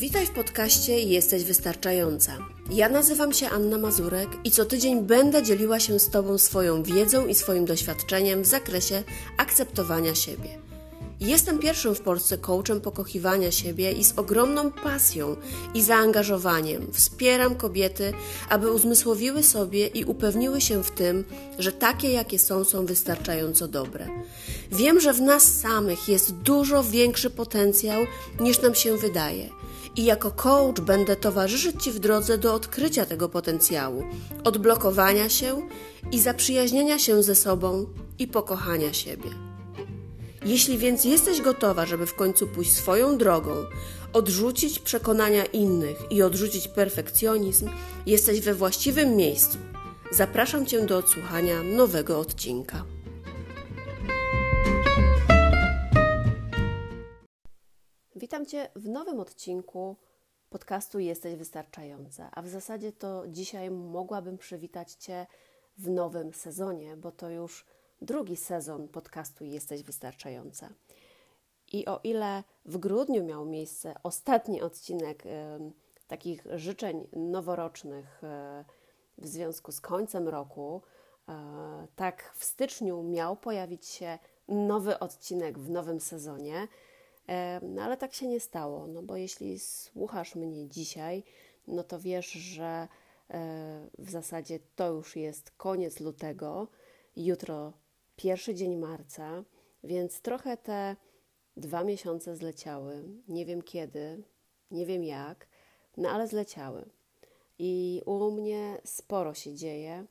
Witaj w podcaście Jesteś Wystarczająca. Ja nazywam się Anna Mazurek i co tydzień będę dzieliła się z Tobą swoją wiedzą i swoim doświadczeniem w zakresie akceptowania siebie. Jestem pierwszym w Polsce coachem pokochiwania siebie i z ogromną pasją i zaangażowaniem wspieram kobiety, aby uzmysłowiły sobie i upewniły się w tym, że takie jakie są, są wystarczająco dobre. Wiem, że w nas samych jest dużo większy potencjał niż nam się wydaje. I jako coach będę towarzyszyć Ci w drodze do odkrycia tego potencjału, odblokowania się i zaprzyjaźnienia się ze sobą i pokochania siebie. Jeśli więc jesteś gotowa, żeby w końcu pójść swoją drogą, odrzucić przekonania innych i odrzucić perfekcjonizm, jesteś we właściwym miejscu. Zapraszam Cię do odsłuchania nowego odcinka. Witam Cię w nowym odcinku podcastu Jesteś Wystarczająca, a w zasadzie to dzisiaj mogłabym przywitać Cię w nowym sezonie, bo to już drugi sezon podcastu Jesteś Wystarczająca. I o ile w grudniu miał miejsce ostatni odcinek e, takich życzeń noworocznych e, w związku z końcem roku, e, tak w styczniu miał pojawić się nowy odcinek w nowym sezonie. No ale tak się nie stało, no bo jeśli słuchasz mnie dzisiaj, no to wiesz, że w zasadzie to już jest koniec lutego, jutro pierwszy dzień marca, więc trochę te dwa miesiące zleciały. Nie wiem kiedy, nie wiem jak, no ale zleciały. I u mnie sporo się dzieje.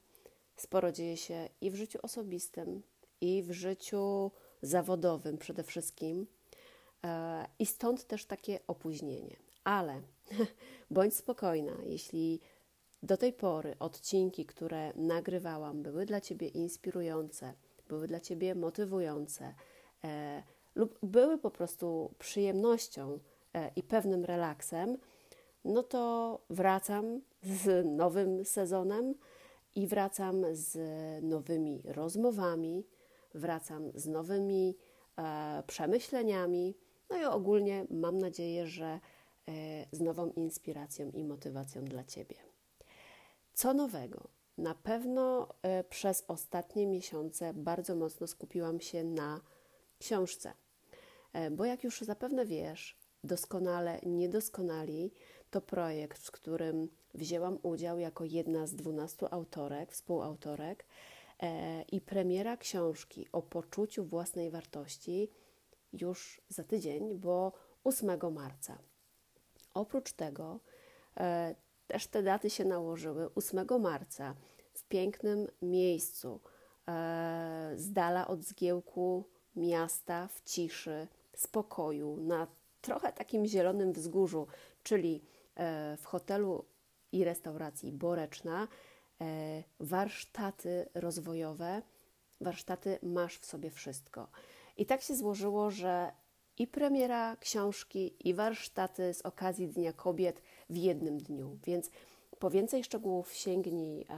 Sporo dzieje się i w życiu osobistym, i w życiu zawodowym przede wszystkim. E, I stąd też takie opóźnienie. Ale bądź spokojna, jeśli do tej pory odcinki, które nagrywałam, były dla Ciebie inspirujące, były dla Ciebie motywujące e, lub były po prostu przyjemnością e, i pewnym relaksem, no to wracam z nowym sezonem i wracam z nowymi rozmowami, wracam z nowymi e, przemyśleniami, no i ogólnie mam nadzieję, że e, z nową inspiracją i motywacją dla Ciebie. Co nowego? Na pewno e, przez ostatnie miesiące bardzo mocno skupiłam się na książce, e, bo jak już zapewne wiesz, doskonale niedoskonali to projekt, w którym wzięłam udział jako jedna z dwunastu autorek, współautorek i premiera książki o poczuciu własnej wartości już za tydzień, bo 8 marca. Oprócz tego e, też te daty się nałożyły. 8 marca w pięknym miejscu, e, z dala od zgiełku miasta, w ciszy, spokoju, na trochę takim zielonym wzgórzu, czyli e, w hotelu i restauracji Boreczna, e, warsztaty rozwojowe. Warsztaty masz w sobie wszystko. I tak się złożyło, że i premiera książki, i warsztaty z okazji Dnia Kobiet w jednym dniu. Więc po więcej szczegółów sięgnij e,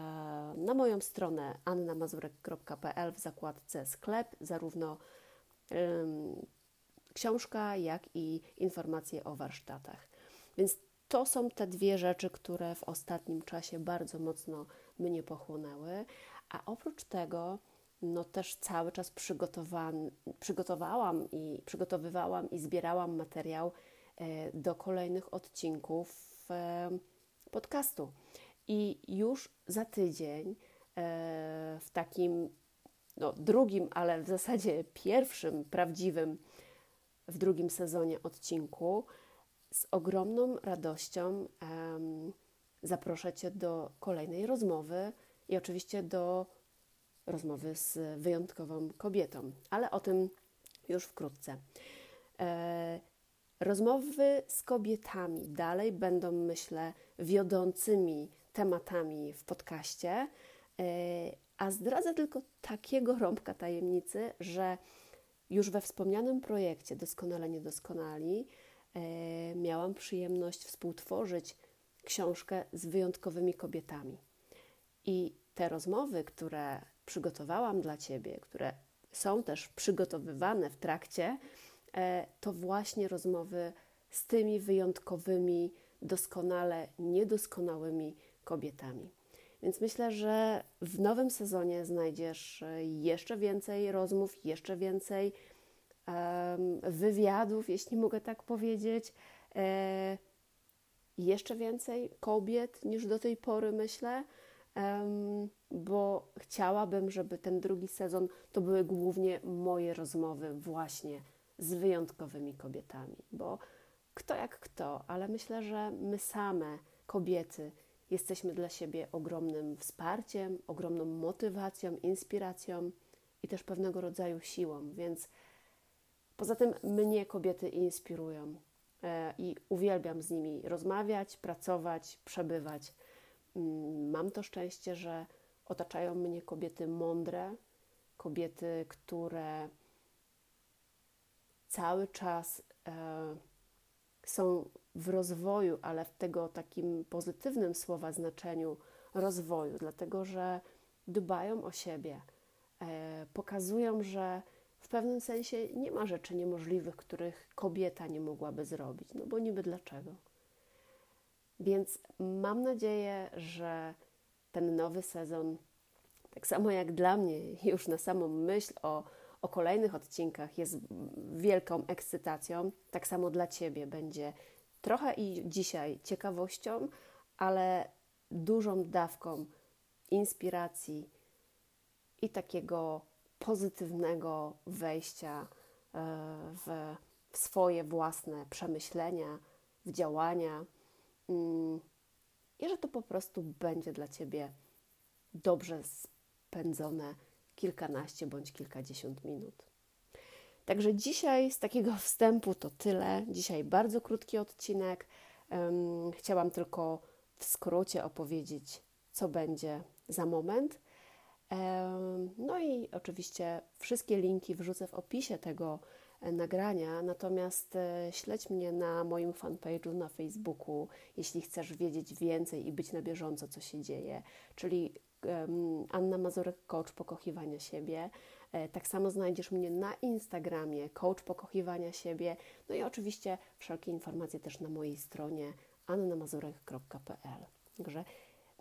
na moją stronę annamazurek.pl w zakładce sklep, zarówno książka, jak i informacje o warsztatach. Więc to są te dwie rzeczy, które w ostatnim czasie bardzo mocno mnie pochłonęły. A oprócz tego, no też cały czas przygotowałam i przygotowywałam i zbierałam materiał e, do kolejnych odcinków e, podcastu. I już za tydzień e, w takim no, drugim, ale w zasadzie pierwszym prawdziwym w drugim sezonie odcinku z ogromną radością zaproszę Cię do kolejnej rozmowy i oczywiście do rozmowy z wyjątkową kobietą, ale o tym już wkrótce. E, rozmowy z kobietami dalej będą, myślę, wiodącymi tematami w podcaście, e, a zdradzę tylko takiego rąbka tajemnicy, że już we wspomnianym projekcie Doskonale Niedoskonali e, miałam przyjemność współtworzyć książkę z wyjątkowymi kobietami. I te rozmowy, które przygotowałam dla Ciebie, które są też przygotowywane w trakcie, e, to właśnie rozmowy z tymi wyjątkowymi, doskonale niedoskonałymi kobietami. Więc myślę, że w nowym sezonie znajdziesz e, jeszcze więcej rozmów, jeszcze więcej wywiadów, jeśli mogę tak powiedzieć. E, jeszcze więcej kobiet niż do tej pory, myślę, bo chciałabym, żeby ten drugi sezon to były głównie moje rozmowy właśnie z wyjątkowymi kobietami, bo kto jak kto, ale myślę, że my same, kobiety, jesteśmy dla siebie ogromnym wsparciem, ogromną motywacją, inspiracją i też pewnego rodzaju siłą, więc poza tym mnie kobiety inspirują e, i uwielbiam z nimi rozmawiać, pracować, przebywać. Mm, mam to szczęście, że otaczają mnie kobiety mądre, kobiety, które cały czas e, są w rozwoju, ale w tego takim pozytywnym słowa znaczeniu rozwoju, dlatego że dbają o siebie, e, pokazują, że w pewnym sensie nie ma rzeczy niemożliwych, których kobieta nie mogłaby zrobić, no bo niby dlaczego. Więc mam nadzieję, że ten nowy sezon, tak samo jak dla mnie, już na samą myśl o, o kolejnych odcinkach jest wielką ekscytacją, tak samo dla Ciebie będzie trochę i dzisiaj ciekawością, ale dużą dawką inspiracji i takiego pozytywnego wejścia e, w, swoje własne przemyślenia, w działania i że to po prostu będzie dla Ciebie dobrze spędzone kilkanaście bądź kilkadziesiąt minut. Także dzisiaj z takiego wstępu to tyle. Dzisiaj bardzo krótki odcinek. Chciałam tylko w skrócie opowiedzieć, co będzie za moment. No i oczywiście wszystkie linki wrzucę w opisie tego nagrania, natomiast e, śledź mnie na moim fanpage'u na Facebooku, jeśli chcesz wiedzieć więcej i być na bieżąco, co się dzieje, czyli Anna Mazurek, coach pokochiwania siebie. E, tak samo znajdziesz mnie na Instagramie, coach pokochiwania siebie. No i oczywiście wszelkie informacje też na mojej stronie annamazurek.pl. Także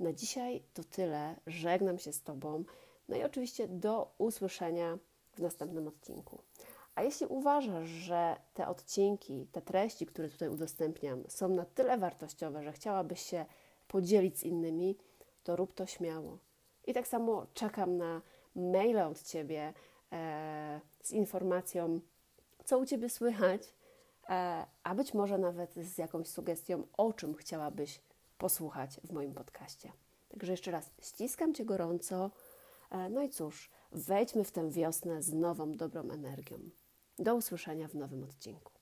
na dzisiaj to tyle. Żegnam się z Tobą. No i oczywiście do usłyszenia w następnym odcinku. A jeśli uważasz, że te odcinki, te treści, które tutaj udostępniam, są na tyle wartościowe, że chciałabyś się podzielić z innymi, to rób to śmiało. I tak samo czekam na maila od Ciebie e, z informacją, co u Ciebie słychać, e, a być może nawet z jakąś sugestią, o czym chciałabyś posłuchać w moim podcaście. Także jeszcze raz ściskam Cię gorąco. E, no i cóż, wejdźmy w tę wiosnę z nową, dobrą energią. Do usłyszenia w nowym odcinku.